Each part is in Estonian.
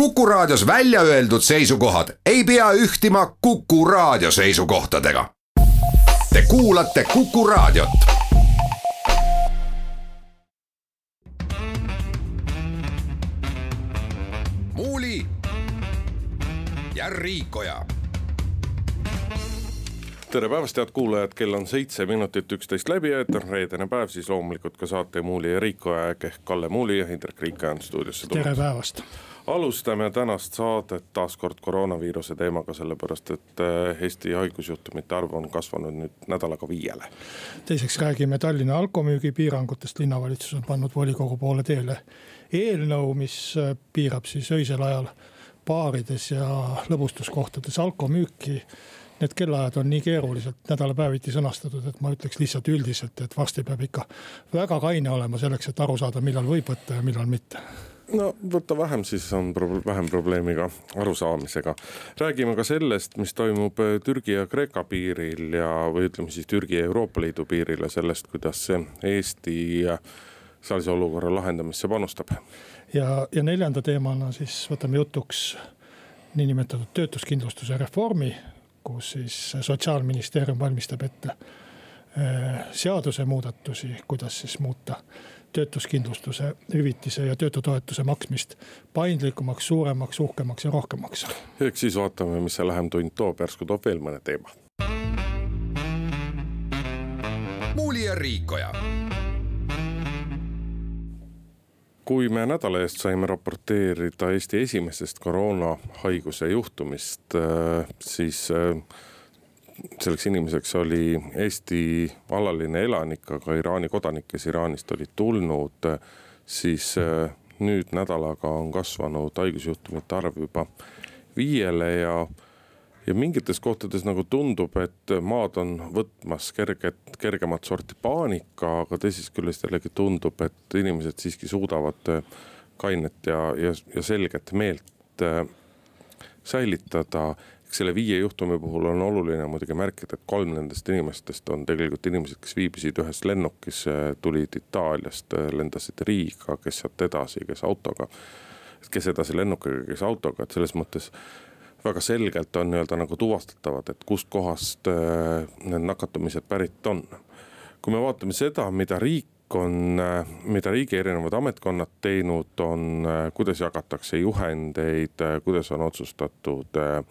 Kuku Raadios välja öeldud seisukohad ei pea ühtima Kuku Raadio seisukohtadega. Te kuulate Kuku Raadiot. muuli ja Riikoja tere päevast, head kuulajad, kell on seitse minutit üksteist läbi ja et on reedene päev, siis loomulikult ka saate Muuli ja Riiko aeg ehk Kalle Muuli ja Indrek Riika on stuudiosse tulnud. tere päevast alustame tänast saadet taas kord koroonaviiruse teemaga, sellepärast et eh, Eesti haigusjuhtumite arv on kasvanud nüüd nädalaga viiele. teiseks räägime Tallinna alkomüügi piirangutest, linnavalitsus on pannud volikogu poole teele. Eelnõu, mis eh, piirab siis öisel ajal baarides ja lõbustuskohtades alkomüüki need kellaajad on nii keeruliselt nädalapäeviti sõnastatud, et ma ütleks lihtsalt üldiselt, et varsti peab ikka väga kaine olema selleks, et aru saada, millal võib võtta ja millal mitte no võta vähem, siis on pro vähem probleemi ka arusaamisega. räägime ka sellest, mis toimub äh, Türgi ja Kreeka piiril ja, või ütleme siis Türgi ja Euroopa Liidu piiril ja sellest, kuidas Eesti sealse olukorra lahendamisse panustab. ja, ja neljanda teemana siis võtame jutuks niinimetatud töötuskindlustuse reformi, kus siis sotsiaalministeerium valmistab ette äh, seadusemuudatusi, kuidas siis muuta töötuskindlustuse hüvitise ja töötutoetuse maksmist paindlikumaks, suuremaks, uhkemaks ja rohkemaks. eks siis vaatame, mis see lähem tund toob, järsku toob veel mõne teema. muuli ja Riikoja kui me nädala eest saime raporteerida Eesti esimesest koroonahaiguse juhtumist, äh, siis äh, selleks inimeseks oli Eesti alaline elanik, aga Iraani kodanik, kes Iraanist olid tulnud, siis äh, nüüd nädalaga on kasvanud haigusjuhtumite arv juba viiele ja ja mingites kohtades nagu tundub, et maad on võtmas kerget, kergemat sorti paanika, aga teisest küljest jällegi tundub, et inimesed siiski suudavad äh, kainet ja, ja, ja selget meelt äh, säilitada eks selle viie juhtumi puhul on oluline muidugi märkida, et kolm nendest inimestest on tegelikult inimesed, kes viibisid ühes lennukis, tulid Itaaliast, lendasid Riiga, kes sealt edasi, kes autoga. kes edasi lennukiga, kes autoga, et selles mõttes väga selgelt on nii-öelda nagu tuvastatavad, et kustkohast äh, need nakatumised pärit on. kui me vaatame seda, mida riik on, äh, mida riigi erinevad ametkonnad teinud, on, äh, kuidas jagatakse juhendeid, kuidas on otsustatud äh,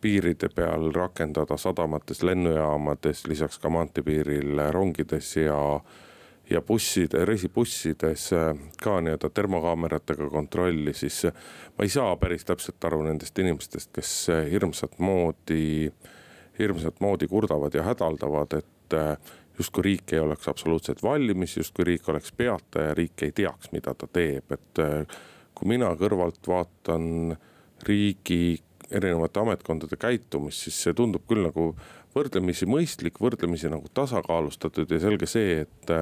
piiride peal rakendada sadamates, lennujaamades, lisaks ka maanteepiiril rongides ja ja busside, reisibussides ka nii-öelda termokaameratega kontrolli, siis ma ei saa päris täpselt aru nendest inimestest, kes hirmsat moodi, hirmsat moodi kurdavad ja hädaldavad, et justkui riik ei oleks absoluutselt valmis, justkui riik oleks peata ja riik ei teaks, mida ta teeb, et kui mina kõrvalt vaatan riigi erinevate ametkondade käitumist, siis see tundub küll nagu võrdlemisi mõistlik, võrdlemisi nagu tasakaalustatud ja selge see, et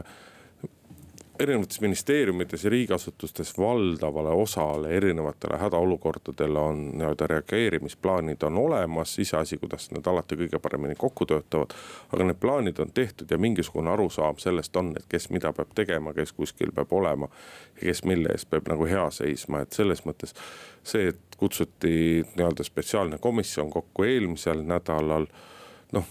erinevates ministeeriumites ja riigiasutustes valdavale osale erinevatele hädaolukordadele on nii-öelda reageerimisplaanid on olemas, iseasi, kuidas need alati kõige paremini kokku töötavad. aga need plaanid on tehtud ja mingisugune arusaam sellest on, et kes mida peab tegema, kes kuskil peab olema. ja kes mille eest peab nagu hea seisma, et selles mõttes see, et kutsuti nii-öelda spetsiaalne komisjon kokku eelmisel nädalal. noh,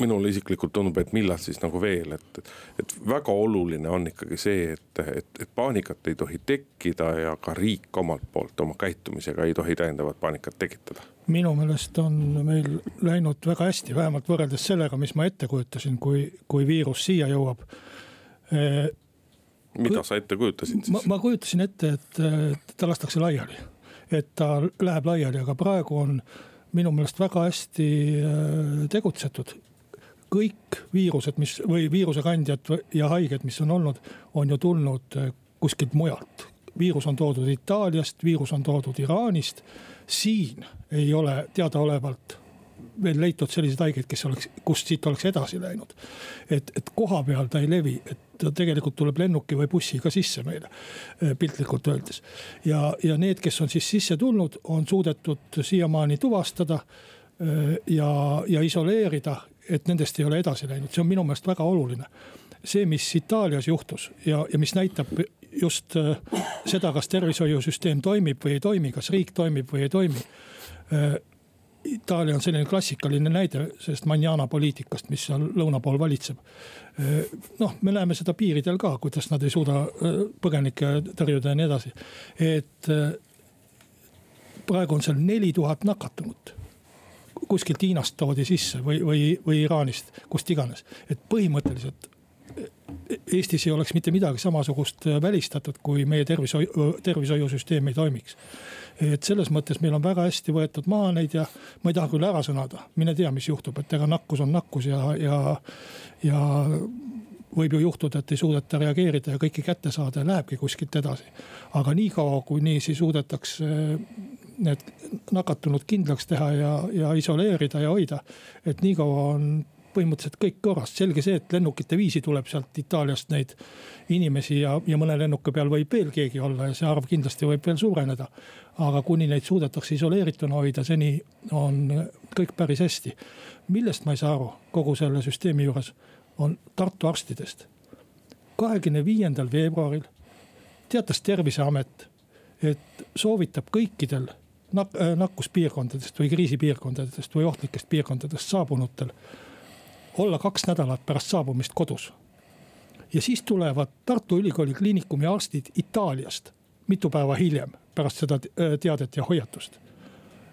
minule isiklikult tundub, et millal siis nagu veel, et, et väga oluline on ikkagi see, et, et, et paanikat ei tohi tekkida ja ka riik omalt poolt oma käitumisega ei tohi täiendavat paanikat tekitada. minu meelest on meil läinud väga hästi, vähemalt võrreldes sellega, mis ma ette kujutasin, kui, kui viirus siia jõuab mida sa ette kujutasid siis? ma kujutasin ette, et ta lastakse laiali, et ta läheb laiali, aga praegu on minu meelest väga hästi äh, tegutsetud. Kõik viirused, mis või viirusekandjad ja haiged, mis on olnud, on ju tulnud äh, kuskilt mujalt. viirus on toodud Itaaliast, viirus on toodud Iraanist. siin ei ole teadaolevalt veel leitud selliseid haigeid, kes oleks, kust siit oleks edasi läinud. et, et koha peal ta ei levi, et ta tegelikult tuleb lennuki või bussiga sisse meile, eh, piltlikult öeldes. ja, ja need, kes on siis sisse tulnud, on suudetud siiamaani tuvastada eh, ja, ja isoleerida, et nendest ei ole edasi läinud, see on minu meelest väga oluline see, mis Itaalias juhtus ja, ja mis näitab just äh, seda, kas tervishoiusüsteem toimib või ei toimi, kas riik toimib või ei toimi. Äh, Itaalia on selline klassikaline näide sellest manjana poliitikast, mis seal lõuna pool valitseb. noh, me näeme seda piiridel ka, kuidas nad ei suuda põgenikke tõrjuda ja nii edasi. et praegu on seal neli tuhat nakatunut kuskilt Hiinast toodi sisse või, või, või Iraanist, kust iganes. et põhimõtteliselt Eestis ei oleks mitte midagi samasugust välistatud, kui meie tervishoiu, tervishoiusüsteem ei toimiks. et selles mõttes meil on väga hästi võetud maha neid ja ma ei taha küll ära sõnada, mine tea, mis juhtub, et ega nakkus on nakkus ja, ja, ja võib ju juhtuda, et ei suudeta reageerida ja kõike kätte saada ja lähebki kuskilt edasi. aga niikaua, kui niiviisi suudetakse need nakatunud kindlaks teha ja, ja isoleerida ja hoida. et niikaua on põhimõtteliselt kõik korras, selge see, et lennukite viisi tuleb sealt Itaaliast neid inimesi ja, ja mõne lennuki peal võib veel keegi olla ja see arv kindlasti võib veel suureneda. aga kuni neid suudetakse isoleerituna hoida, seni on kõik päris hästi. millest ma ei saa aru kogu selle süsteemi juures, on Tartu arstidest. kahekümne viiendal veebruaril teatas terviseamet, et soovitab kõikidel nak-, äh, nakkuspiirkondadest või kriisipiirkondadest või ohtlikest piirkondadest saabunutel olla kaks nädalat pärast saabumist kodus. ja siis tulevad Tartu Ülikooli Kliinikumi arstid Itaaliast mitu päeva hiljem pärast seda äh, teadet ja hoiatust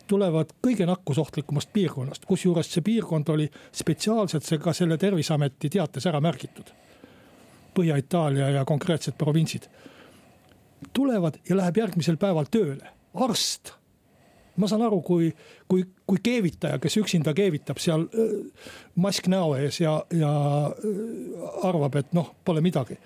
tulevad kõige nakkusohtlikumast piirkonnast, kusjuures see piirkond oli spetsiaalselt see ka selle terviseameti teates ära märgitud. Põhja-Itaalia ja konkreetsed provintsid. tulevad ja läheb järgmisel päeval tööle, arst ma saan aru, kui, kui, kui keevitaja, kes üksinda keevitab seal äh, mask näo ees ja, ja äh, arvab, et noh, pole midagi.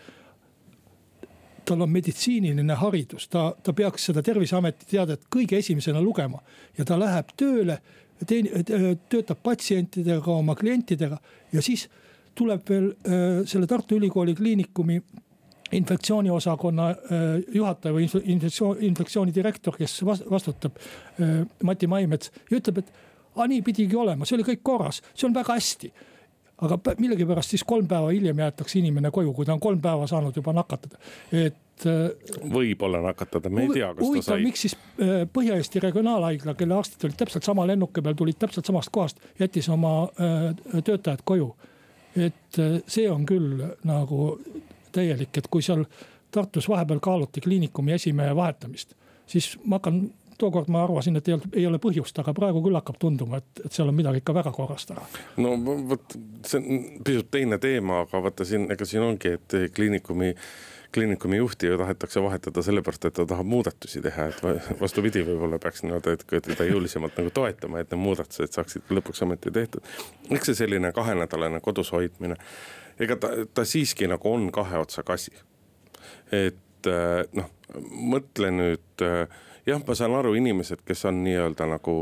tal on meditsiiniline haridus, ta, ta peaks seda terviseameti teadet kõige esimesena lugema ja ta läheb tööle, töötab patsientidega, oma klientidega ja siis tuleb veel äh, selle Tartu Ülikooli Kliinikumi infektsiooniosakonna äh, juhataja või infektsioon, infektsiooni direktor, kes vastutab, äh, Mati Maimets ja ütleb, et aga nii pidigi olema, see oli kõik korras, see on väga hästi aga millegipärast siis kolm päeva hiljem jäetakse inimene koju, kui ta on kolm päeva saanud juba nakatada, et. Äh, võib-olla nakatada, me ei tea, kas ta sai. miks siis Põhja-Eesti Regionaalhaigla, kelle arstid olid täpselt sama lennuki peal, tulid täpselt samast kohast, jättis oma töötajad koju. et see on küll nagu täielik, et kui seal Tartus vahepeal kaaluti kliinikumi esimehe vahetamist, siis ma hakkan tookord ma arvasin, et ei olnud, ei ole põhjust, aga praegu küll hakkab tunduma, et, et seal on midagi ikka väga korrast ära. no vot, see on pisut teine teema, aga vaata siin, ega siin ongi, et kliinikumi kliinikumi juhti ju tahetakse vahetada sellepärast, et ta tahab muudatusi teha, et vastupidi, võib-olla peaks niimoodi, et teda jõulisemalt nagu toetama, et need muudatused saaksid lõpuks ometi tehtud. eks see selline kahenädalane kodus hoidmine ega ta, ta siiski nagu on kahe otsaga asi. et äh, noh, mõtle nüüd äh, jah, ma saan aru, inimesed, kes on nii-öelda nagu,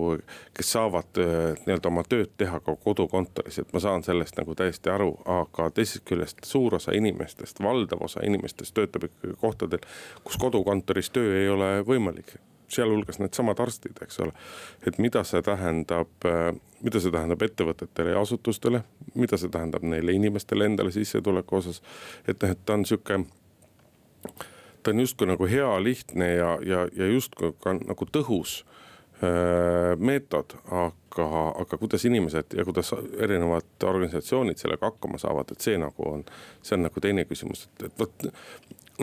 kes saavad äh, nii-öelda oma tööd teha ka kodukontoris, et ma saan sellest nagu täiesti aru, aga teisest küljest suur osa inimestest, valdav osa inimestest töötab ikkagi kohtadel, kus kodukontoris töö ei ole võimalik sealhulgas needsamad arstid, eks ole. et mida see tähendab, äh, mida see tähendab ettevõtetele ja asutustele, mida see tähendab neile inimestele endale sissetuleku osas. et noh, et ta on sihuke, ta on justkui nagu hea, lihtne ja, ja, ja justkui ka nagu tõhus meetod, aga, aga kuidas inimesed ja kuidas erinevad organisatsioonid sellega hakkama saavad, et see nagu on, see on nagu teine küsimus, et, et vot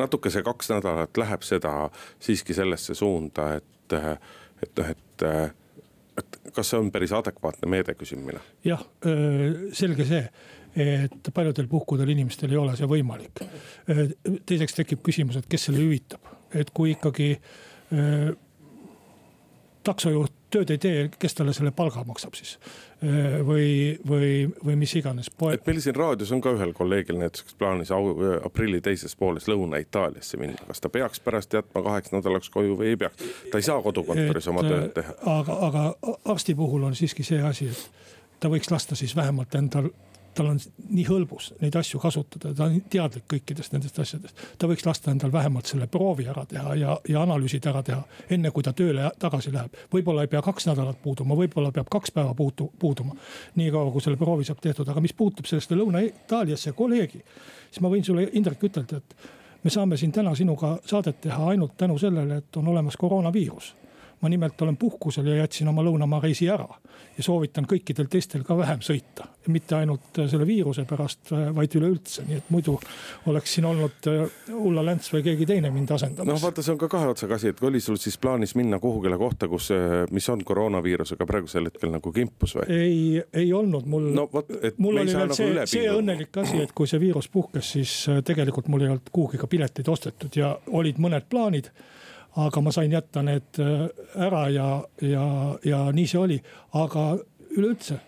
natuke see kaks nädalat läheb seda siiski sellesse suunda, et, et noh, et et kas see on päris adekvaatne meede, küsin mina. jah, selge see, et paljudel puhkudel inimestel ei ole see võimalik. teiseks tekib küsimus, et kes selle hüvitab, et kui ikkagi taksojuht tööd ei tee, kes talle selle palga maksab siis? või, või, või mis iganes. et meil siin raadios on ka ühel kolleegil näiteks plaanis aprilli teises pooles Lõuna-Itaaliasse minna, kas ta peaks pärast jätma kaheks nädalaks koju või ei peaks? ta ei saa kodukontoris et, oma tööd teha. aga, aga arsti puhul on siiski see asi, et ta võiks lasta siis vähemalt endal tal on nii hõlbus neid asju kasutada, ta on teadlik kõikidest nendest asjadest. ta võiks lasta endal vähemalt selle proovi ära teha ja, ja analüüsid ära teha, enne kui ta tööle tagasi läheb. võib-olla ei pea kaks nädalat puuduma, võib-olla peab kaks päeva puudu, puuduma. niikaua kui selle proovi saab tehtud, aga mis puutub sellesse Lõuna-Itaaliasse kolleegi, siis ma võin sulle, Indrek, ütelda, et me saame siin täna sinuga saadet teha ainult tänu sellele, et on olemas koroonaviirus ma nimelt olen puhkusel ja jätsin oma lõunamaa reisi ära. ja soovitan kõikidel teistel ka vähem sõita. mitte ainult äh, selle viiruse pärast, äh, vaid üleüldse, nii et muidu oleks siin olnud äh, Ulla Länts või keegi teine mind asendamas. noh, vaata, see on ka kahe otsaga asi, et oli sul siis plaanis minna kuhugile kohta, kus, mis on koroonaviirusega praegusel hetkel nagu kimpus või? ei, ei olnud mul no,. mul oli veel nagu see, see õnnelik asi, et kui see viirus puhkes, siis tegelikult mul ei olnud kuhugi ka pileteid ostetud ja olid mõned plaanid aga ma sain jätta need äh, ära ja, ja, ja nii see oli. aga üleüldse,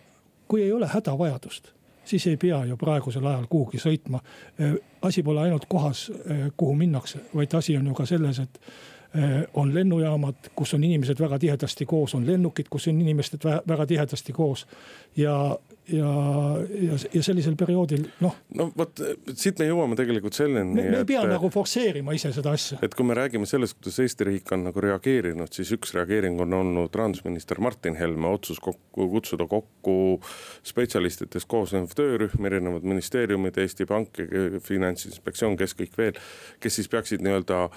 kui ei ole hädavajadust, siis ei pea ju praegusel ajal kuhugi sõitma. Äh, asi pole ainult kohas, äh, kuhu minnakse, vaid asi on ju ka selles, et on lennujaamad, kus on inimesed väga tihedasti koos, on lennukid, kus on inimesed väga tihedasti koos. ja, ja, ja, ja sellisel perioodil noh. no vot siit me jõuame tegelikult selleni. me, ei pea et, nagu forsseerima ise seda asja. et kui me räägime sellest, kuidas Eesti riik on nagu reageerinud, siis üks reageering on olnud rahandusminister Martin Helme otsus kokku kutsuda kokku spetsialistidest koosnev töörühm, erinevad ministeeriumid, Eesti Pank, Finantsinspektsioon, kes kõik veel, kes siis peaksid nii-öelda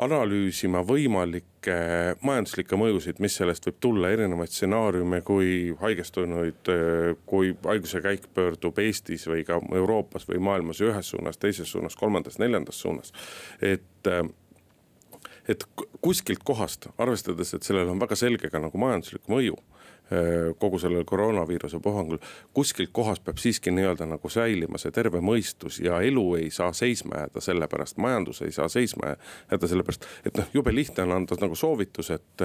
analüüsima võimalikke majanduslikke mõjusid, mis sellest võib tulla, erinevaid stsenaariume, kui haigestunuid, kui haiguse käik pöördub Eestis või ka Euroopas või maailmas ühes suunas, teises suunas, kolmandas, neljandas suunas. et et kuskilt kohast, arvestades, et sellel on väga selge ka nagu majanduslik mõju kogu sellel koroonaviiruse puhangul. kuskilt kohast peab siiski nii-öelda nagu säilima see terve mõistus ja elu ei saa seisma jääda selle pärast, majandus ei saa seisma jääda sellepärast. et noh, jube lihtne on anda nagu soovitus, et,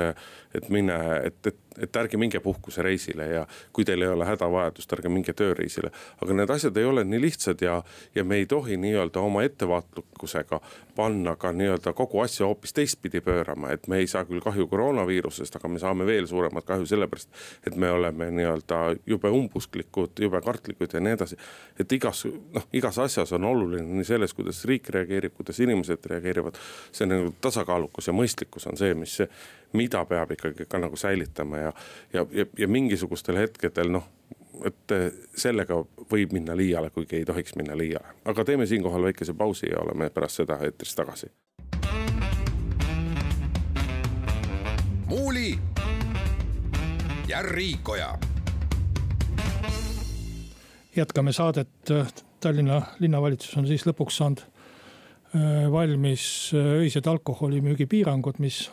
et mine, et, et, et ärge minge puhkusereisile ja kui teil ei ole hädavajadust, ärge minge tööreisile. aga need asjad ei ole nii lihtsad ja, ja me ei tohi nii-öelda oma ettevaatlikkusega panna ka nii-öelda kogu asja hoopis teistpidi pöörama, et me ei saa küll kahju koroonaviirusest, aga me saame veel suuremat kahju sellepärast et me oleme nii-öelda jube umbusklikud, jube kartlikud ja nii edasi. et igas, noh, igas asjas on oluline nii selles, kuidas riik reageerib, kuidas inimesed reageerivad. see nagu tasakaalukus ja mõistlikkus on see, mis, mida peab ikkagi ka nagu säilitama ja, ja, ja, ja mingisugustel hetkedel noh et sellega võib minna liiale, kuigi ei tohiks minna liiale, aga teeme siinkohal väikese pausi ja oleme pärast seda eetris tagasi. muuli ja Riikoja. jätkame saadet, Tallinna linnavalitsus on siis lõpuks saanud äh, valmis äh, öised alkoholimüügi piirangud, mis,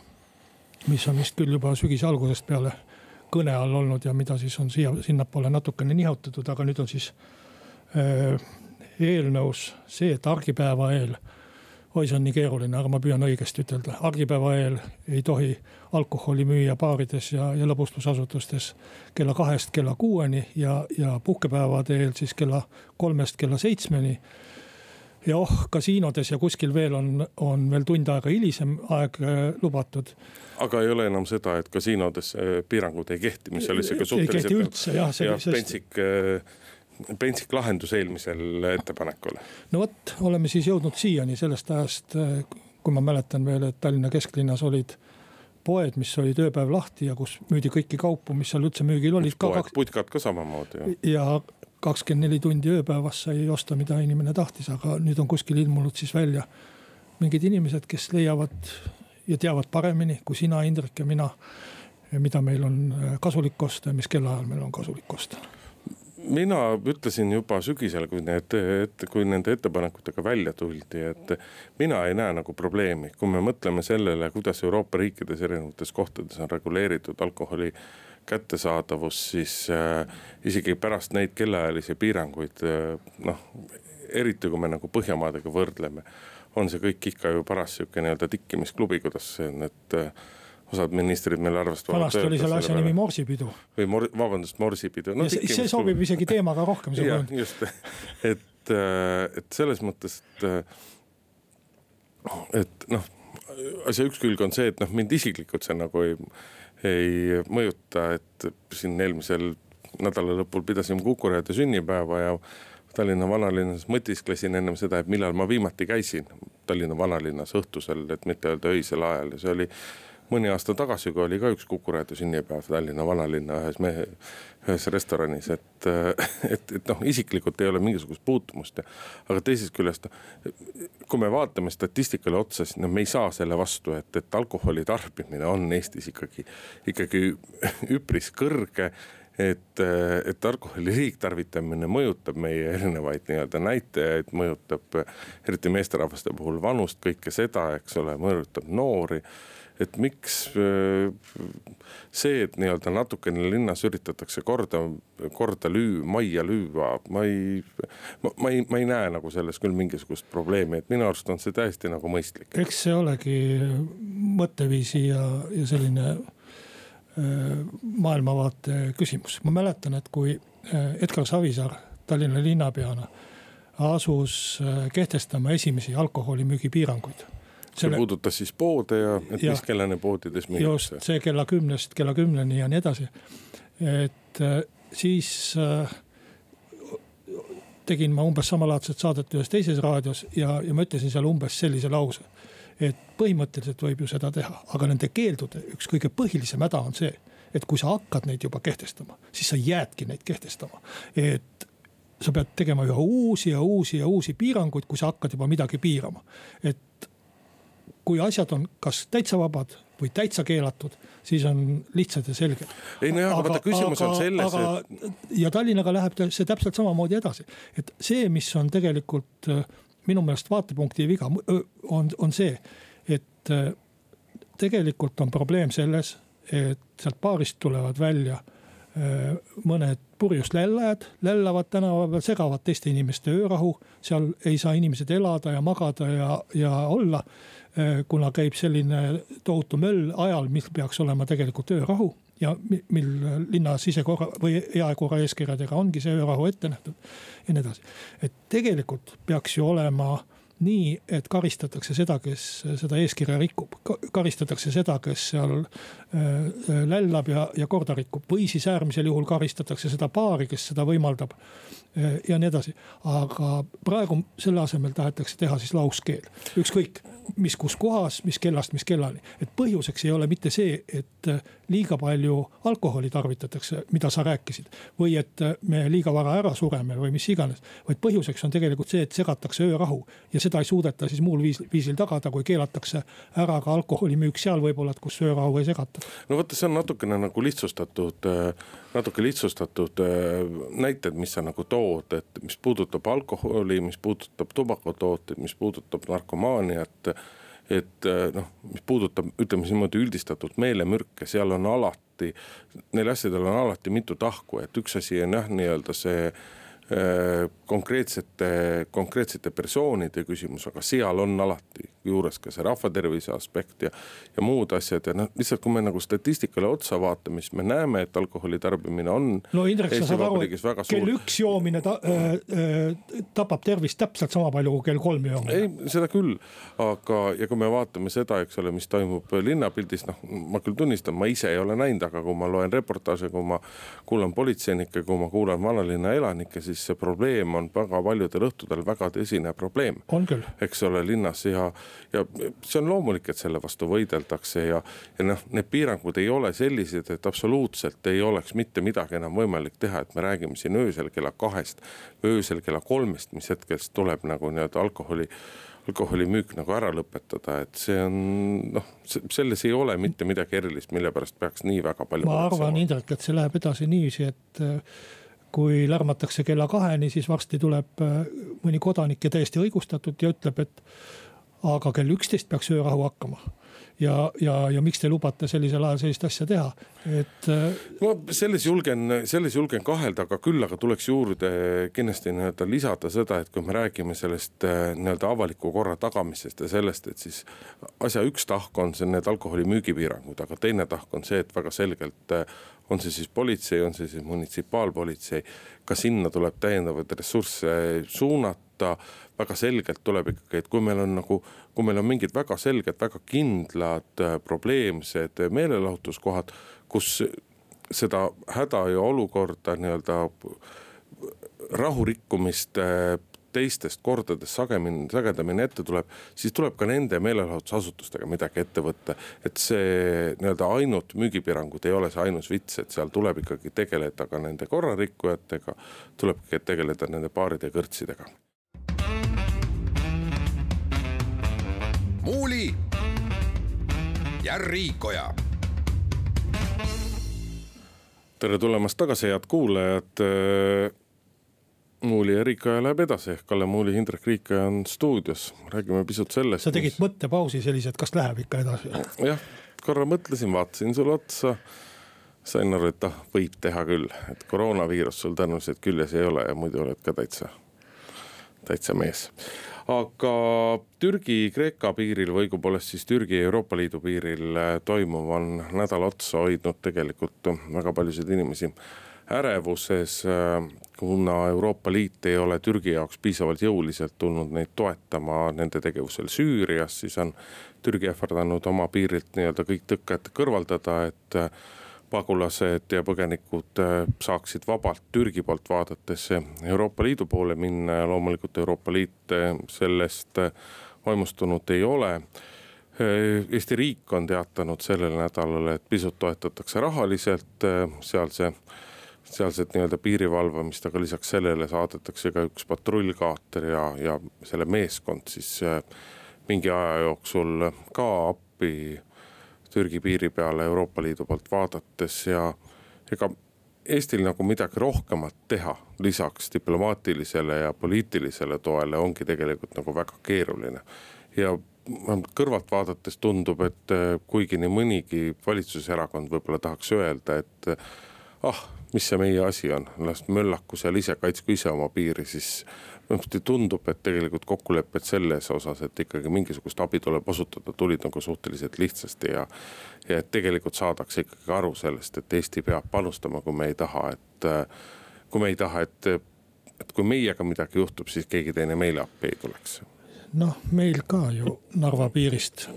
mis on vist küll juba sügise algusest peale kõne all olnud ja mida siis on siia, sinnapoole natukene nihutatud, aga nüüd on siis äh, eelnõus see, et argipäeva eel oi, see on nii keeruline, aga ma püüan õigesti ütelda. argipäeva eel ei tohi alkoholi müüa baarides ja, ja lõbustusasutustes kella kahest kella kuueni ja, ja puhkepäevade eel siis kella kolmest kella seitsmeni ja oh, kasiinodes ja kuskil veel on, on veel tund aega hilisem aeg äh, lubatud. aga ei ole enam seda, et kasiinodes äh, piirangud ei kehti, mis oli sihuke suhteliselt. ei kehti üldse jah. jah, pentsik äh, pentsik lahendus eelmisel ettepanekul. no vot, oleme siis jõudnud siiani sellest ajast, kui ma mäletan veel, et Tallinna kesklinnas olid poed, mis olid ööpäev lahti ja kus müüdi kõiki kaupu, mis seal üldse müügil olid. putkad ka samamoodi. ja kakskümmend neli tundi ööpäevas sai osta, mida inimene tahtis, aga nüüd on kuskil ilmunud siis välja mingid inimesed, kes leiavad ja teavad paremini kui sina, Indrek ja mina, mida meil on kasulik osta ja mis kellaajal meil on kasulik osta mina ütlesin juba sügisel, kui need, kui nende ettepanekutega välja tuldi, et mina ei näe nagu probleemi, kui me mõtleme sellele, kuidas Euroopa riikides erinevates kohtades on reguleeritud alkoholi kättesaadavus, siis äh, isegi pärast neid kellaajalisi piiranguid äh, noh, eriti kui me nagu Põhjamaadega võrdleme, on see kõik ikka ju paras sihuke nii-öelda tikkimisklubi, kuidas need äh, osad ministrid meil arvestavad. vanasti oli selle asja nimi morsipidu. või mor-, vabandust, morsipidu no,. See, see sobib isegi teemaga rohkem. jah, just, et, äh, et selles mõttes, et, äh, et noh, asja üks külg on see, et noh, mind isiklikult see nagu ei, ei mõjuta, et siin eelmisel nädala lõpul pidasime Kuku raadio sünnipäeva ja Tallinna vanalinnas mõtisklesin ennem seda, et millal ma viimati käisin Tallinna vanalinnas õhtusel, et mitte öelda öisel ajal ja see oli mõni aasta tagasi, kui oli ka üks Kuku raadio sünnipäev Tallinna vanalinna ühes mehe, ühes restoranis, et, et, et noh, isiklikult ei ole mingisugust puutumust aga teisest küljest, kui me vaatame statistikale otsa, siis noh, me ei saa selle vastu, et, et alkoholi tarbimine on Eestis ikkagi, ikkagi üpris kõrge et, et alkoholi liigtarvitamine mõjutab meie erinevaid nii-öelda näitajaid, mõjutab eriti meesterahvaste puhul vanust, kõike seda, eks ole, mõjutab noori et miks see, et nii-öelda natukene linnas üritatakse korda, korda lüü-, majja lüüa, ma ei, ma ei, ma ei näe nagu selles küll mingisugust probleemi, et minu arust on see täiesti nagu mõistlik. eks see olegi mõtteviisi ja, ja selline maailmavaate küsimus. ma mäletan, et kui Edgar Savisaar Tallinna linnapeana asus kehtestama esimesi alkoholimüügi piiranguid. See puudutas siis poode ja, et ja, mis kellani poodides müüakse. just, see kella kümnest kella kümneni ja nii edasi. et siis tegin ma umbes samalaadset saadet ühes teises raadios ja, ja ma ütlesin seal umbes sellise lause et põhimõtteliselt võib ju seda teha, aga nende keeldude üks kõige põhilisem häda on see, et kui sa hakkad neid juba kehtestama, siis sa jäädki neid kehtestama. et sa pead tegema üha uusi ja uusi ja uusi piiranguid, kui sa hakkad juba midagi piirama. et kui asjad on kas täitsa vabad või täitsa keelatud, siis on lihtsad ja selged. ei nojah, aga vaata küsimus aga, on selles, et. ja Tallinnaga läheb see täpselt samamoodi edasi, et see, mis on tegelikult minu meelest vaatepunkti viga on, on see, et äh, tegelikult on probleem selles, et sealt baarist tulevad välja äh, mõned purjus lällajad, lällavad tänava peal, segavad teiste inimeste öörahu. seal ei saa inimesed elada ja magada ja, ja olla. Äh, kuna käib selline tohutu möll ajal, mis peaks olema tegelikult öörahu ja mil linna sisekorra või jaekorra eeskirjadega ongi see öörahu ette nähtud ja nii edasi. et tegelikult peaks ju olema nii, et karistatakse seda, kes seda eeskirja rikub, karistatakse seda, kes seal äh, lällab ja, ja korda rikub või siis äärmisel juhul karistatakse seda paari, kes seda võimaldab. Äh, ja nii edasi, aga praegu selle asemel tahetakse teha siis lauskeel, ükskõik mis, kus kohas, mis kellast, mis kellani. et põhjuseks ei ole mitte see, et äh, liiga palju alkoholi tarvitatakse, mida sa rääkisid. või et me liiga vara ära sureme või mis iganes, vaid põhjuseks on tegelikult see, et segatakse öörahu ja seda ei suudeta siis muul viisil, viisil tagada, kui keelatakse ära ka alkoholimüük seal võib-olla, et kus öörahu ei segata. no vot, see on natukene nagu lihtsustatud, natuke lihtsustatud näited, mis sa nagu tood, et mis puudutab alkoholi, mis puudutab tubakatooteid, mis puudutab narkomaaniat et noh, mis puudutab, ütleme siis niimoodi üldistatult meelemürke, seal on alati, neil asjadel on alati mitu tahku, et üks asi on jah, nii-öelda see konkreetsete, konkreetsete persoonide küsimus, aga seal on alati juures ka see rahvatervise aspekt ja, ja muud asjad ja noh, lihtsalt kui me nagu statistikale otsa vaatame, siis me näeme, et alkoholi tarbimine on. no Indrek, sa saad aru, et kell üks joomine ta, äh, äh, tapab tervist täpselt sama palju kui kell kolm joomine. ei, seda küll, aga, ja kui me vaatame seda, eks ole, mis toimub linnapildis, noh, ma küll tunnistan, ma ise ei ole näinud, aga kui ma loen reportaaže, kui ma kuulan politseinikke, kui ma kuulan vanalinna elanikke, siis siis see probleem on väga paljudel õhtudel väga tõsine probleem. eks ole, linnas ja, ja see on loomulik, et selle vastu võideldakse ja, ja noh, need piirangud ei ole sellised, et absoluutselt ei oleks mitte midagi enam võimalik teha, et me räägime siin öösel kella kahest, öösel kella kolmest, mis hetkest tuleb nagu nii-öelda alkoholi alkoholimüük nagu ära lõpetada, et see on noh, selles ei ole mitte midagi erilist, mille pärast peaks nii väga palju. ma arvan, Indrek, et see läheb edasi niiviisi, et kui lärmatakse kella kaheni, siis varsti tuleb äh, mõni kodanik ja täiesti õigustatult ja ütleb, et aga kell üksteist peaks öörahu hakkama ja, ja, ja miks te lubate sellisel ajal sellist asja teha, et. äh, selles julgen, selles julgen kahelda, aga küll aga tuleks juurde kindlasti nii-öelda lisada seda, et kui me räägime sellest äh, nii-öelda avaliku korra tagamisest ja sellest, et siis. asja üks tahk on see need alkoholi müügipiirangud, aga teine tahk on see, et väga selgelt on see siis politsei, on see siis munitsipaalpolitsei, ka sinna tuleb täiendavaid ressursse suunata. väga selgelt tuleb ikkagi, et kui meil on nagu, kui meil on mingid väga selged, väga kindlad äh, probleemsed meelelahutuskohad, kus seda häda ja olukorda nii-öelda rahurikkumist teistest kordades sagemini, sagedamini ette tuleb, siis tuleb ka nende meelelahutusasutustega midagi ette võtta. et see nii-öelda ainult müügipiirangud ei ole see ainus vits, et seal tuleb ikkagi tegeleda ka nende korrarikkujatega, tuleb tegeleda nende baaride ja kõrtsidega. muuli ja Riikoja tere tulemast tagasi, head kuulajad Muuli ja Riikaja läheb edasi, Kalle Muuli, Indrek Riikaja on stuudios, räägime pisut sellest. sa tegid mis... mõttepausi sellise, et kas läheb ikka edasi? jah, korra mõtlesin, vaatasin sulle otsa. sain aru, et ah, võib teha küll, et koroonaviirus sul tõenäoliselt küljes ei ole ja muidu oled ka täitsa, täitsa mees. aga Türgi-Kreeka piiril või õigupoolest siis Türgi ja Euroopa Liidu piiril toimuv on nädal otsa hoidnud tegelikult väga paljusid inimesi ärevuses, äh, kuna Euroopa Liit ei ole Türgi jaoks piisavalt jõuliselt tulnud neid toetama nende tegevusel Süürias, siis on Türgi ähvardanud oma piirilt nii-öelda kõik tõkked kõrvaldada, et äh, pagulased ja põgenikud äh, saaksid vabalt Türgi poolt vaadates Euroopa Liidu poole minna ja loomulikult Euroopa Liit sellest vaimustunud ei ole. Eesti riik on teatanud sellel nädalal, et pisut toetatakse rahaliselt sealse sealset nii-öelda piiri valvamist, aga lisaks sellele saadetakse ka üks patrullkaater ja, ja selle meeskond siis äh, mingi aja jooksul ka appi Türgi piiri peale Euroopa Liidu poolt vaadates ja ega Eestil nagu midagi rohkemat teha lisaks diplomaatilisele ja poliitilisele toele ongi tegelikult nagu väga keeruline. ja kõrvalt vaadates tundub, et äh, kuigi nii mõnigi valitsuserakond võib-olla tahaks öelda, et ah, mis see meie asi on, las möllaku seal ise, kaitsku ise oma piiri, siis muidugi tundub, et tegelikult kokkulepped selles osas, et ikkagi mingisugust abi tuleb osutada, tulid nagu suhteliselt lihtsasti ja. ja et tegelikult saadakse ikkagi aru sellest, et Eesti peab panustama, kui me ei taha, et, kui me ei taha, et, et kui meiega midagi juhtub, siis keegi teine meile appi ei tuleks. noh, meil ka ju Narva piirist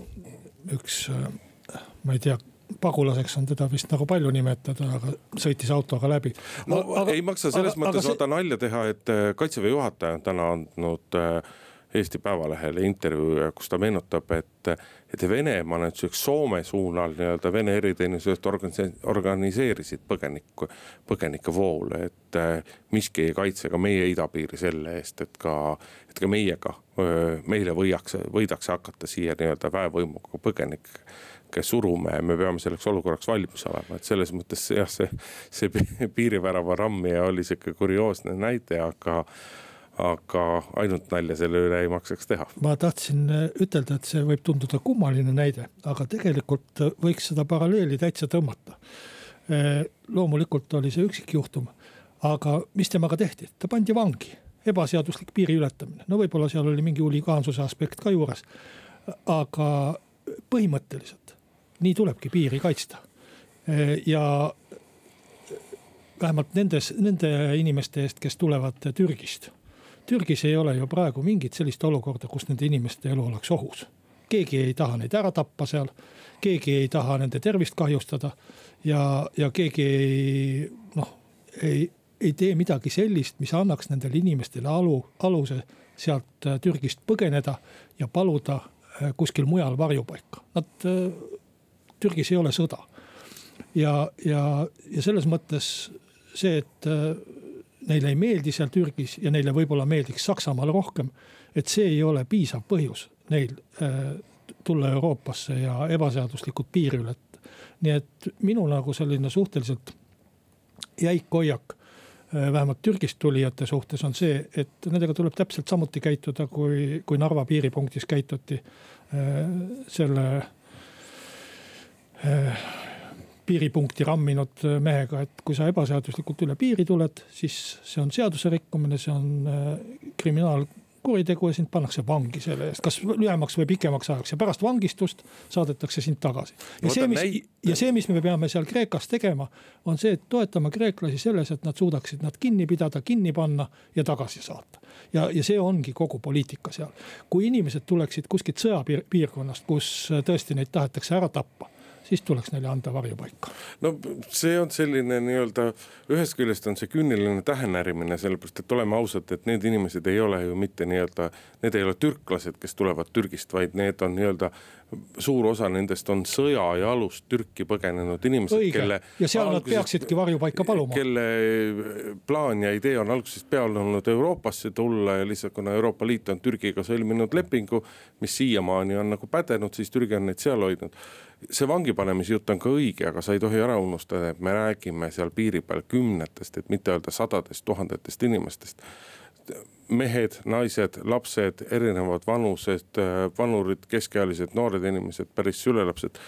üks, ma ei tea pagulaseks on teda vist nagu palju nimetada, aga sõitis autoga läbi. no aga, ei maksa selles aga, mõttes vaata see... nalja teha, et äh, kaitseväe juhataja on täna andnud äh, Eesti Päevalehele intervjuu, kus ta meenutab, et, et Venemaa näiteks Soome suunal nii-öelda Vene eriteenistused organiseerisid põgeniku, põgenikevoole, et äh, miski ei kaitse ka meie idapiiri selle eest, et ka, et ka meiega, meile võiakse, võidakse hakata siia nii-öelda väevõimuga põgenikke surume ja me peame selleks olukorraks valmis olema, et selles mõttes jah, see, see piirivärava rammija oli sihuke kurioosne näide, aga aga ainult nalja selle üle ei maksaks teha. ma tahtsin äh, ütelda, et see võib tunduda kummaline näide, aga tegelikult äh, võiks seda paralleeli täitsa tõmmata. Äh, loomulikult oli see üksikjuhtum, aga mis temaga tehti, ta pandi vangi, ebaseaduslik piiri ületamine, no võib-olla seal oli mingi huligaansuse aspekt ka juures. aga põhimõtteliselt nii tulebki piiri kaitsta. ja vähemalt nendes, nende inimeste eest, kes tulevad Türgist. Türgis ei ole ju praegu mingit sellist olukorda, kus nende inimeste elu oleks ohus. keegi ei taha neid ära tappa seal, keegi ei taha nende tervist kahjustada ja, ja keegi ei noh, ei, ei tee midagi sellist, mis annaks nendele inimestele alu, aluse sealt Türgist põgeneda ja paluda kuskil mujal varjupaika. Nad Türgis ei ole sõda. ja, ja, ja selles mõttes see, et äh, neile ei meeldi seal Türgis ja neile võib-olla meeldiks Saksamaal rohkem. et see ei ole piisav põhjus neil äh, tulla Euroopasse ja ebaseaduslikult piiri ületada. nii et minu nagu selline suhteliselt jäik hoiak äh, vähemalt Türgist tulijate suhtes on see, et nendega tuleb täpselt samuti käituda, kui, kui Narva piiripunktis käituti selle piiripunkti ramminud mehega, et kui sa ebaseaduslikult üle piiri tuled, siis see on seaduse rikkumine, see on äh, kriminaalkuritegu ja sind pannakse vangi selle eest, kas lühemaks või pikemaks ajaks ja pärast vangistust saadetakse sind tagasi. ja see, mis, ja see, mis me peame seal Kreekas tegema, on see, et toetama kreeklasi selles, et nad suudaksid nad kinni pidada, kinni panna ja tagasi saata. ja, ja see ongi kogu poliitika seal. kui inimesed tuleksid kuskilt sõjapiirkonnast, kus tõesti neid tahetakse ära tappa siis tuleks neile anda varjupaika. no see on selline nii-öelda, ühest küljest on see küüniline tähenärimine, sellepärast et oleme ausad, et need inimesed ei ole ju mitte nii-öelda, need ei ole türklased, kes tulevad Türgist, vaid need on nii-öelda suur osa nendest on sõja ja alust Türki põgenenud inimesed, kelle. ja seal algusest, nad peaksidki varjupaika paluma. kelle plaan ja idee on algusest peale olnud Euroopasse tulla ja lihtsalt kuna Euroopa Liit on Türgiga sõlminud lepingu, mis siiamaani on nagu pädenud, siis Türgi on neid seal hoidnud see vangipanemise jutt on ka õige, aga sa ei tohi ära unustada, et me räägime seal piiri peal kümnetest, et mitte öelda sadadest tuhandetest inimestest mehed, naised, lapsed, erinevad vanused, vanurid, keskealised, noored inimesed, päris sülelapsed.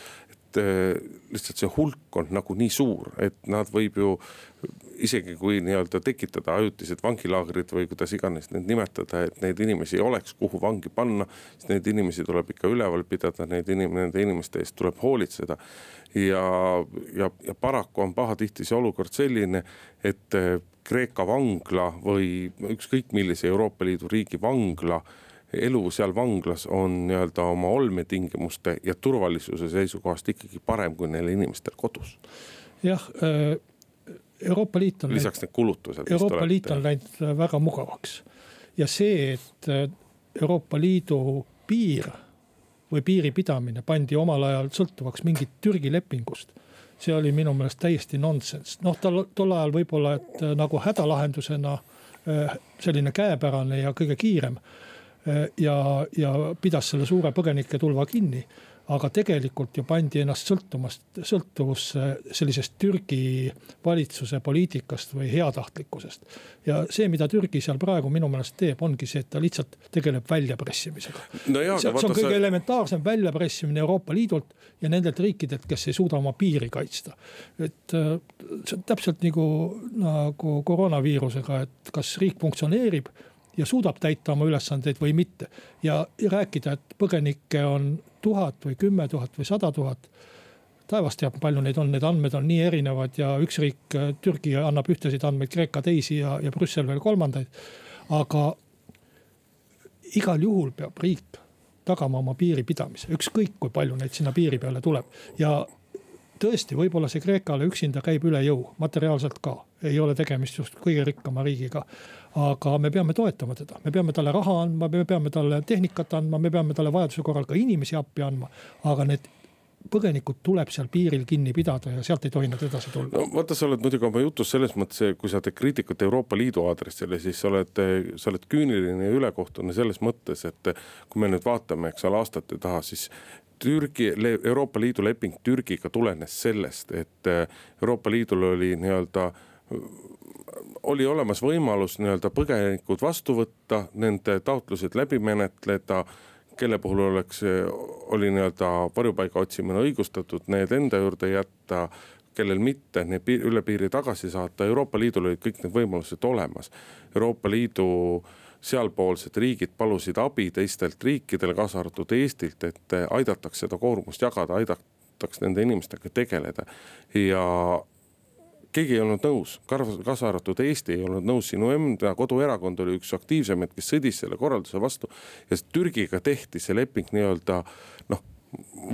Eh, lihtsalt see hulk on nagu nii suur, et nad võib ju isegi kui nii-öelda tekitada ajutised vangilaagrid või kuidas iganes neid nimetada, et neid inimesi ei oleks, kuhu vangi panna. siis neid inimesi tuleb ikka üleval pidada, neid inim-, nende inimeste eest tuleb hoolitseda. ja, ja, ja paraku on pahatihti see olukord selline, et eh, Kreeka vangla või ükskõik millise Euroopa Liidu riigi vangla elu seal vanglas on nii-öelda oma olmetingimuste ja turvalisuse seisukohast ikkagi parem kui neil inimestel kodus. jah, äh, Euroopa Liit on. lisaks need kulutused. Euroopa Liit on läinud väga mugavaks ja see, et äh, Euroopa Liidu piir või piiri pidamine pandi omal ajal sõltuvaks mingit Türgi lepingust see oli minu meelest täiesti nonsenss, noh tal tol ajal võib-olla, et äh, nagu hädalahendusena äh, selline käepärane ja kõige kiirem. Äh, ja, ja pidas selle suure põgeniketulva kinni aga tegelikult ju pandi ennast sõltumast, sõltuvusse sellisest Türgi valitsuse poliitikast või heatahtlikkusest. ja see, mida Türgi seal praegu minu meelest teeb, ongi see, et ta lihtsalt tegeleb väljapressimisega no. see, see on kõige sa... elementaarsem väljapressimine Euroopa Liidult ja nendelt riikidelt, kes ei suuda oma piiri kaitsta. et äh, see on täpselt nagu, nagu koroonaviirusega, et kas riik funktsioneerib ja suudab täita oma ülesandeid või mitte. ja rääkida, et põgenikke on tuhat või kümme tuhat või sada tuhat. taevas teab, palju neid on, need andmed on nii erinevad ja üks riik, Türgi annab ühtesid andmeid, Kreeka teisi ja, ja Brüssel veel kolmandaid. aga igal juhul peab riik tagama oma piiri pidamise, ükskõik kui palju neid sinna piiri peale tuleb ja tõesti, võib-olla see Kreekale üksinda käib üle jõu, materiaalselt ka, ei ole tegemist just kõige rikkama riigiga. Aga me peame toetama teda, me peame talle raha andma, me peame talle tehnikat andma, me peame talle vajaduse korral ka inimesi appi andma. aga need põgenikud tuleb seal piiril kinni pidada ja sealt ei tohi nad edasi tulla. no vaata, sa oled muidugi oma jutus selles mõttes, kui sa teed kriitikat Euroopa Liidu aadressile, siis sa oled, sa oled küüniline ja ülekohtune selles mõttes, et kui me nüüd vaatame, eks ole, aastate taha, siis Türgi, Euroopa Liidu leping Türgiga tulenes sellest, et Euroopa Liidul oli nii-öelda oli olemas võimalus nii-öelda põgenikud vastu võtta, nende taotlused läbi menetleda, kelle puhul oleks, oli nii-öelda varjupaiga otsimine õigustatud, need enda juurde jätta kellel mitte, need piir, üle piiri tagasi saata, Euroopa Liidul olid kõik need võimalused olemas. Euroopa Liidu sealpoolsed riigid palusid abi teistelt riikidele, kaasa arvatud Eestilt, et aidataks seda koormust jagada, aidataks nende inimestega tegeleda. ja keegi ei olnud nõus, kaasa arvatud Eesti ei olnud nõus, sinu enda koduerakond oli üks aktiivsemaid, kes sõdis selle korralduse vastu. ja Türgiga tehti see leping nii-öelda noh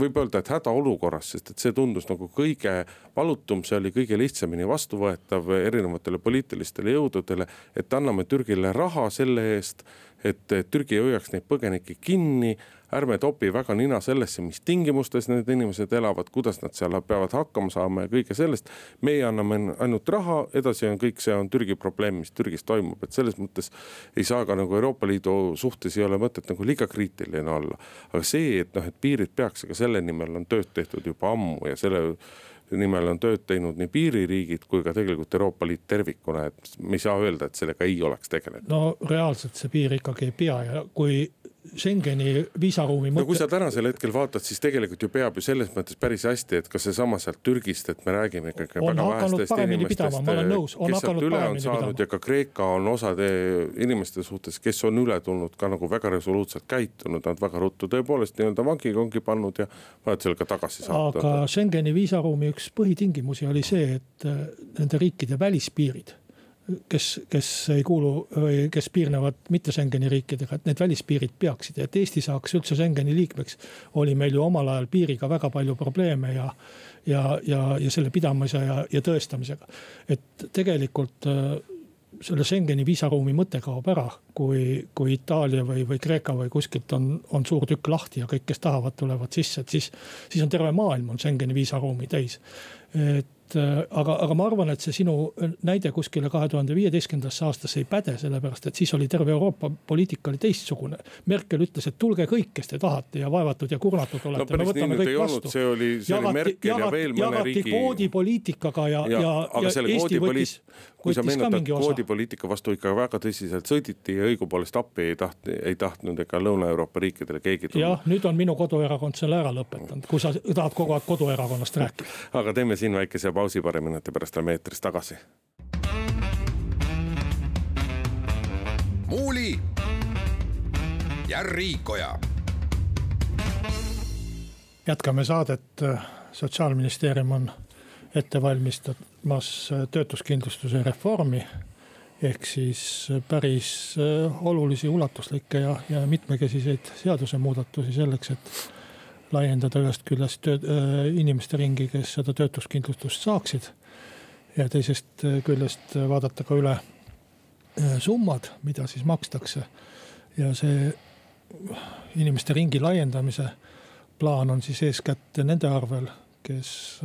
võib öelda, et hädaolukorras, sest et see tundus nagu kõige valutum, see oli kõige lihtsamini vastuvõetav erinevatele poliitilistele jõududele. et anname Türgile raha selle eest, et Türgi ei hoiaks neid põgenikke kinni ärme topi väga nina sellesse, mis tingimustes need inimesed elavad, kuidas nad seal peavad hakkama saama ja kõige sellest. meie anname ainult raha, edasi on kõik, see on Türgi probleem, mis Türgis toimub, et selles mõttes ei saa ka nagu Euroopa Liidu suhtes ei ole mõtet nagu liiga kriitiline olla. aga see, et noh, et piirid peaks, aga selle nimel on tööd tehtud juba ammu ja selle nimel on tööd teinud nii piiririigid kui ka tegelikult Euroopa Liit tervikuna, et me ei saa öelda, et sellega ei oleks tegelenud. no reaalselt see piir ikkagi ei pea ja kui Schengeni viisaruumi mõte. no kui sa tänasel hetkel vaatad, siis tegelikult ju peab ju selles mõttes päris hästi, et ka seesama sealt Türgist, et me räägime ikkagi on väga vähestest inimestest, kes sealt üle on saanud pidama. ja ka Kreeka on osade inimeste suhtes, kes on üle tulnud ka nagu väga resoluutselt käitunud, nad väga ruttu tõepoolest nii-öelda vangikongi pannud ja vajavad selle ka tagasi saata. aga Schengeni viisaruumi üks põhitingimusi oli see, et äh, nende riikide välispiirid kes, kes ei kuulu või kes piirnevad mitte Schengeni riikidega, et need välispiirid peaksid ja et Eesti saaks üldse Schengeni liikmeks. oli meil ju omal ajal piiriga väga palju probleeme ja, ja, ja, ja selle pidamise ja, ja tõestamisega. et tegelikult äh, selle Schengeni viisaruumi mõte kaob ära, kui, kui Itaalia või, või Kreeka või kuskilt on, on suur tükk lahti ja kõik, kes tahavad, tulevad sisse, et siis, siis on terve maailm on Schengeni viisaruumi täis. et et äh, aga, aga ma arvan, et see sinu näide kuskile kahe tuhande viieteistkümnendasse aastasse ei päde, sellepärast et siis oli terve Euroopa poliitika oli teistsugune. Merkel ütles, et tulge kõik, kes te tahate ja vaevatud ja kurnatud olete no,, see oli, see oli Merkel jagati, ja veel mõne riigi. kvoodipoliitikaga ja, ja, ja, ja Eesti võttis, kui sa meenutad, kvoodipoliitika vastu ikka väga tõsiselt sõditi ja õigupoolest appi ei tahtnud, ei tahtnud ega Lõuna-Euroopa riikidele keegi tulla. jah, nüüd on minu koduerakond selle ära lõpetanud, kui sa tahad kogu aeg koduerakonnast rääkida. aga teeme siin väikese pausi paari minuti pärast oleme eetris tagasi. muuli ja Riikoja. jätkame saadet, sotsiaalministeerium on ette valmistamas töötuskindlustuse reformi ehk siis päris olulisi, ulatuslikke ja, ja mitmekesiseid seadusemuudatusi selleks, et laiendada ühest küljest töö, äh, inimeste ringi, kes seda töötuskindlustust saaksid. ja teisest äh, küljest vaadata ka üle äh, summad, mida siis makstakse. ja see inimeste ringi laiendamise plaan on siis eeskätt nende arvel, kes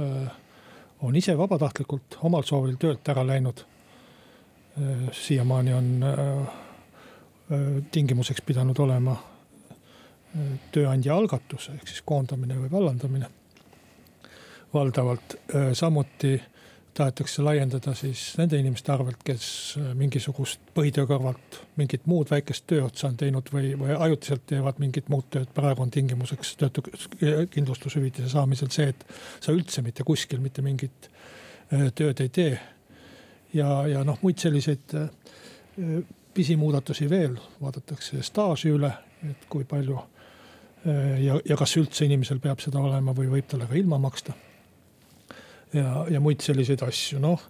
on ise vabatahtlikult omal soovil töölt ära läinud. siiamaani on tingimuseks pidanud olema tööandja algatus ehk siis koondamine või vallandamine. valdavalt samuti tahetakse laiendada siis nende inimeste arvelt, kes mingisugust põhitöö kõrvalt mingit muud väikest tööotsa on teinud või, või ajutiselt teevad mingit muud tööd. praegu on tingimuseks töötukindlustushüvitise saamisel see, et sa üldse mitte kuskil mitte mingit tööd ei tee. ja, ja noh, muid selliseid pisimuudatusi veel, vaadatakse staaži üle, et kui palju ja, ja kas üldse inimesel peab seda olema või võib talle ka ilma maksta. ja, ja muid selliseid asju, noh.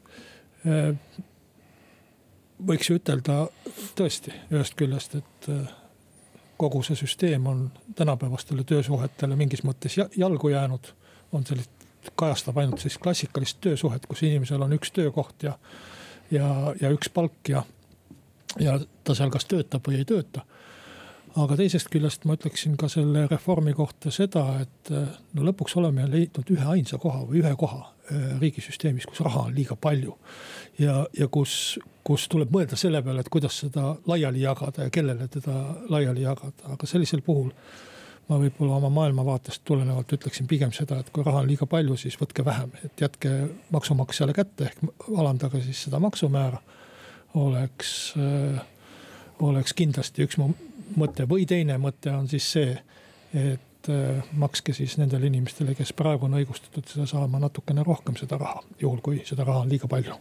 Äh, võiks ju ütelda tõesti ühest küljest, et äh, kogu see süsteem on tänapäevastele töösuhetele mingis mõttes jalgu jäänud. on sellist, kajastab ainult siis klassikalist töösuhet, kus inimesel on üks töökoht ja, ja, ja üks palk ja, ja ta seal kas töötab või ei tööta aga teisest küljest ma ütleksin ka selle reformi kohta seda, et eh, no lõpuks oleme leidnud ühe ainsa koha või ühe koha eh, riigisüsteemis, kus raha on liiga palju. ja, ja kus, kus tuleb mõelda selle peale, et kuidas seda laiali jagada ja kellele teda laiali jagada, aga sellisel puhul. ma võib-olla oma maailmavaatest tulenevalt ütleksin pigem seda, et kui raha on liiga palju, siis võtke vähem, et jätke maksumaksjale kätte ehk alandage siis seda maksumäära. oleks äh, oleks kindlasti üks mõte või teine mõte on siis see, et äh, makske siis nendele inimestele, kes praegu on õigustatud seda saama natukene rohkem seda raha, juhul kui seda raha on liiga palju.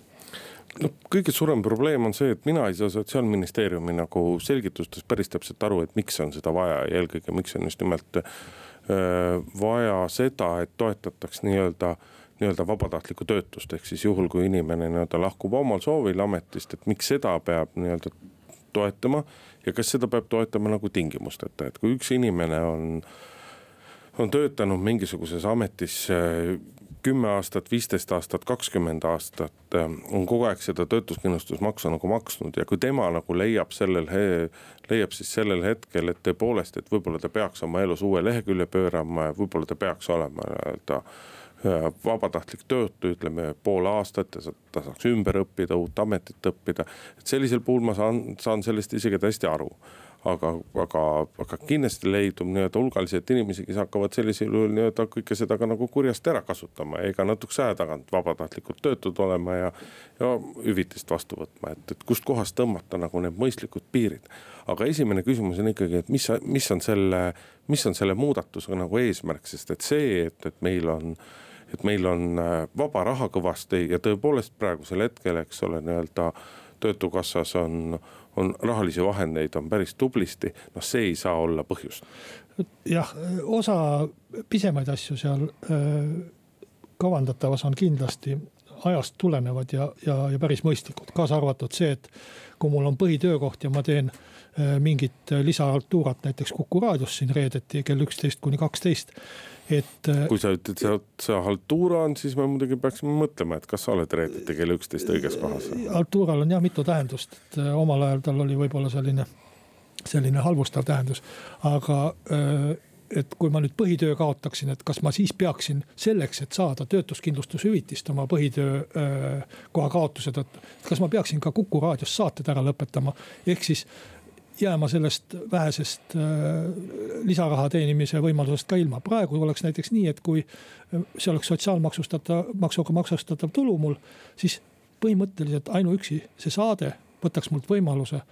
No kõige suurem probleem on see, et mina ei saa sotsiaalministeeriumi nagu selgitustes päris täpselt aru, et miks on seda vaja ja eelkõige, miks on just nimelt äh, vaja seda, et toetataks nii-öelda nii-öelda vabatahtlikku töötust, ehk siis juhul, kui inimene nii-öelda lahkub omal soovil ametist, et miks seda peab nii-öelda toetama ja kas seda peab toetama nagu tingimusteta, et kui üks inimene on, on töötanud mingisuguses ametis kümme aastat, viisteist aastat, kakskümmend aastat, on kogu aeg seda töötuskindlustusmaksu nagu maksnud ja kui tema nagu leiab sellel, leiab siis sellel hetkel, et tõepoolest, et võib-olla ta peaks oma elus uue lehekülje pöörama ja võib-olla ta peaks olema nii-öelda vabatahtlik töötu, ütleme pool aastat ja ta saaks ümber õppida, uut ametit õppida. et sellisel puhul ma saan, saan sellest isegi täiesti aru. aga, aga, aga kindlasti leidub nii-öelda hulgaliselt inimesi, kes hakkavad sellisel juhul nii-öelda kõike seda ka nagu kurjasti ära kasutama ega natukese aja tagant vabatahtlikult töötud olema ja. ja hüvitist vastu võtma, et, et kustkohast tõmmata nagu need mõistlikud piirid. aga esimene küsimus on ikkagi, et mis, mis on selle, mis on selle muudatusega nagu eesmärk, sest et see, et, et meil on et meil on äh, vaba raha kõvasti ja tõepoolest praegusel hetkel, eks ole, nii-öelda töötukassas on, on rahalisi vahendeid on päris tublisti, noh, see ei saa olla põhjus. jah, osa pisemaid asju seal äh, kavandatavas on kindlasti, ajast tulenevad ja, ja, ja päris mõistlikud, kaasa arvatud see, et kui mul on põhitöökoht ja ma teen äh, mingit lisahaltuurat näiteks Kuku raadios siin reedeti kell üksteist kuni kaksteist et. kui sa ütled, et see haltuura on, siis me muidugi peaksime mõtlema, et kas sa oled reedeti kell üksteist õiges kohas. haltuural on jah mitu tähendust, et omal ajal tal oli võib-olla selline, selline halvustav tähendus, aga et kui ma nüüd põhitöö kaotaksin, et kas ma siis peaksin selleks, et saada töötuskindlustushüvitist oma põhitöö koha kaotuse tõttu. kas ma peaksin ka Kuku raadios saated ära lõpetama, ehk siis jääma sellest vähesest lisaraha teenimise võimalusest ka ilma. praegu oleks näiteks nii, et kui see oleks sotsiaalmaksustatav, maksuga maksustatav tulu mul, siis põhimõtteliselt ainuüksi see saade võtaks mult võimaluse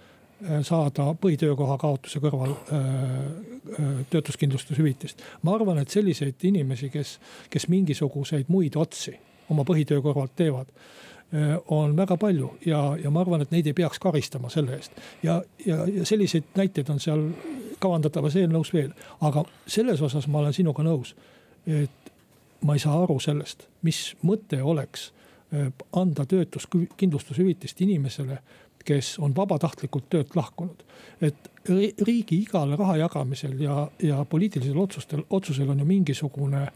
Äh, saada põhitöökoha kaotuse kõrval äh, äh, töötuskindlustushüvitist. ma arvan, et selliseid inimesi, kes, kes mingisuguseid muid otsi oma põhitöö kõrvalt teevad on väga palju ja, ja ma arvan, et neid ei peaks karistama selle eest. ja, ja, ja selliseid näiteid on seal kavandatavas eelnõus veel, aga selles osas ma olen sinuga nõus. et ma ei saa aru sellest, mis mõte oleks anda töötuskindlustushüvitist inimesele kes on vabatahtlikult töölt lahkunud. et riigi igal raha jagamisel ja, ja poliitilisel otsustel, otsusel on ju mingisugune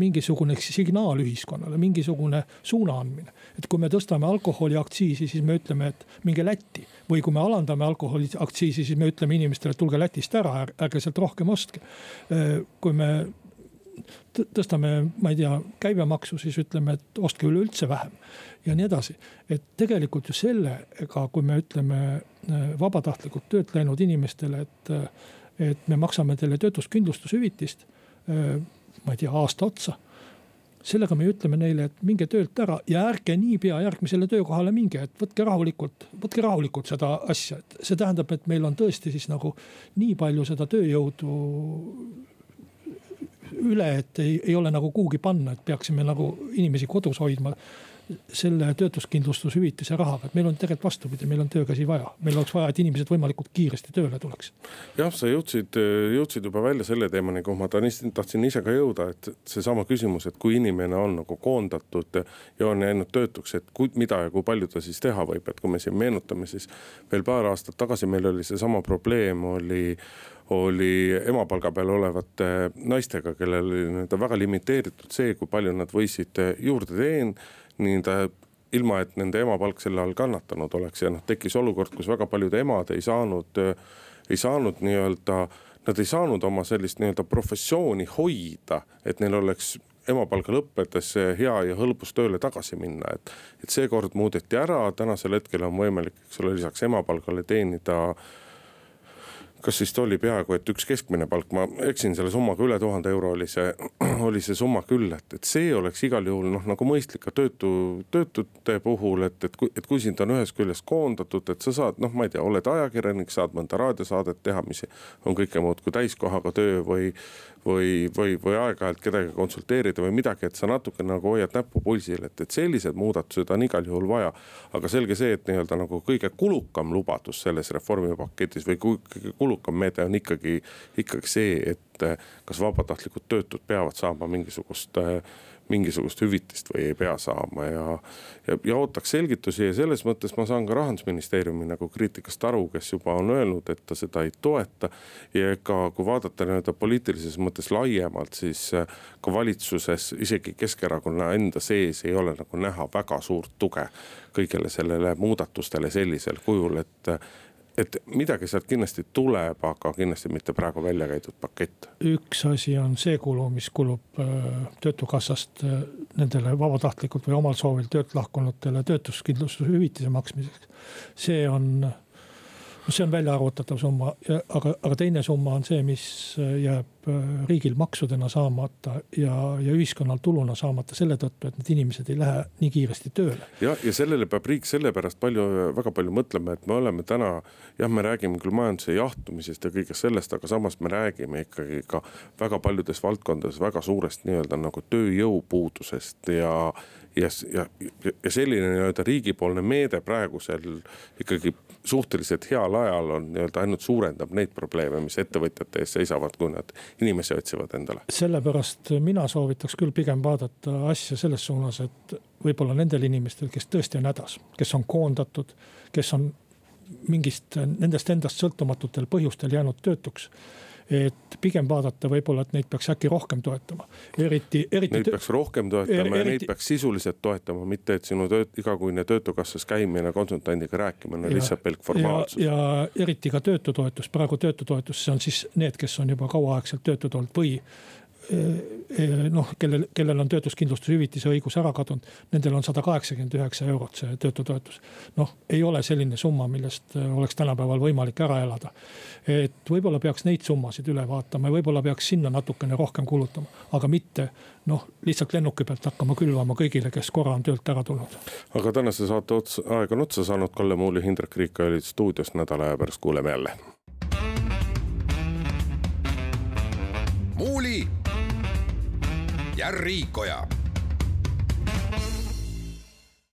mingisugune signaal ühiskonnale, mingisugune suuna andmine. et kui me tõstame alkoholiaktsiisi, siis me ütleme, et minge Lätti. või kui me alandame alkoholiaktsiisi, siis me ütleme inimestele, et tulge Lätist ära, ärge sealt rohkem ostke. kui me tõstame, ma ei tea, käibemaksu, siis ütleme, et ostke üleüldse vähem ja nii edasi. et tegelikult ju sellega, kui me ütleme äh, vabatahtlikult töölt läinud inimestele, et, äh, et me maksame teile töötuskindlustushüvitist, äh, ma ei tea, aasta otsa. Sellega me ütleme neile, et minge töölt ära ja ärge niipea järgmisele töökohale minge, et võtke rahulikult, võtke rahulikult seda asja, et see tähendab, et meil on tõesti siis nagu nii palju seda tööjõudu üle, et ei, ei ole nagu kuhugi panna, et peaksime nagu inimesi kodus hoidma selle töötuskindlustushüvitise rahaga, et meil on tegelikult vastupidi, meil on töökäsi vaja, meil oleks vaja, et inimesed võimalikult kiiresti tööle tuleks. jah, sa jõudsid, jõudsid juba välja selle teemani, kuhu ma tahtsin ise ka jõuda, et seesama küsimus, et kui inimene on nagu koondatud ja on jäänud töötuks, et kui, mida ja kui palju ta siis teha võib, et kui me siin meenutame, siis veel paar aastat tagasi meil oli seesama probleem oli oli emapalga peal olevate naistega, kellel oli nii-öelda väga limiteeritud see, kui palju nad võisid juurde teen-, nii-öelda ilma, et nende emapalk selle all kannatanud oleks ja noh, tekkis olukord, kus väga paljud emad ei saanud, ei saanud nii-öelda, nad ei saanud oma sellist nii-öelda professiooni hoida, et neil oleks emapalga lõppedes hea ja hõlbus tööle tagasi minna, et. et seekord muudeti ära, tänasel hetkel on võimalik, eks ole, lisaks emapalgale teenida kas vist oli peaaegu, et üks keskmine palk, ma eksin selle summaga, üle tuhande euro oli see, oli see summa küll, et, et see oleks igal juhul noh, nagu mõistlik ka töötu, töötute puhul, et, et kui, et kui sind on ühest küljest koondatud, et sa saad, noh, ma ei tea, oled ajakirjanik, saad mõnda raadiosaadet teha, mis on kõike muud kui täiskohaga töö või või, või, või aeg-ajalt kedagi konsulteerida või midagi, et sa natuke nagu hoiad näppu pulsil, et, et sellised muudatused on igal juhul vaja. aga selge see, et nii-öelda nagu kõige kulukam lubadus selles reformipaketis või kõige kulukam meede on ikkagi, ikkagi see, et kas vabatahtlikud töötud peavad saama mingisugust äh, mingisugust hüvitist või ei pea saama ja. ja, ja ootaks selgitusi ja selles mõttes ma saan ka rahandusministeeriumi nagu kriitikast aru, kes juba on öelnud, et ta seda ei toeta. ja ega kui vaadata nii-öelda poliitilises mõttes laiemalt, siis äh, ka valitsuses isegi Keskerakonna enda sees ei ole nagu näha väga suurt tuge kõigele sellele muudatustele sellisel kujul, et et midagi sealt kindlasti tuleb, aga kindlasti mitte praegu välja käidud pakett. üks asi on see kulu, mis kulub äh, töötukassast äh, nendele vabatahtlikult või omal soovil töölt lahkunutele töötuskindlustushüvitise maksmiseks. see on see on välja arvutatav summa, aga, aga teine summa on see, mis jääb äh, riigil maksudena saamata ja, ja ühiskonnal tuluna saamata selle tõttu, et need inimesed ei lähe nii kiiresti tööle. ja, ja sellele peab riik sellepärast palju, väga palju mõtlema, et me oleme täna. jah, me räägime küll majanduse jahtumisest ja kõigest sellest, aga samas me räägime ikkagi ka väga paljudes valdkondades väga suurest nii-öelda nagu tööjõupuudusest ja ja, ja, ja selline nii-öelda riigipoolne meede praegusel ikkagi suhteliselt heal ajal on nii-öelda ainult suurendab neid probleeme, mis ettevõtjate ees seisavad, kui nad inimesi otsivad endale. sellepärast mina soovitaks küll pigem vaadata asja selles suunas, et võib-olla nendel inimestel, kes tõesti on hädas, kes on koondatud, kes on mingist nendest endast sõltumatutel põhjustel jäänud töötuks et pigem vaadata võib-olla, et neid peaks äkki rohkem toetama, eriti, eriti. Neid peaks rohkem toetama er, eriti, ja neid peaks sisuliselt toetama, mitte et sinu tööt, igakuine töötukassas käimine, konsultandiga rääkimine on lihtsalt pelk formaalsus. ja eriti ka töötutoetus, praegu töötutoetus, see on siis need, kes on juba kauaaegselt töötud olnud või noh, kellel, kellel on töötuskindlustushüvitise õigus ära kadunud, nendel on sada kaheksakümmend üheksa eurot see töötutoetus. noh, ei ole selline summa, millest oleks tänapäeval võimalik ära elada. et võib-olla peaks neid summasid üle vaatama ja võib-olla peaks sinna natukene rohkem kulutama, aga mitte noh, lihtsalt lennuki pealt hakkama külvama kõigile, kes korra on töölt ära tulnud. aga tänase saate otsa, aeg on otsa saanud, Kalle Muuli, Hindrek Riik olid stuudios, nädala aja pärast kuuleme jälle. Ja Riikoja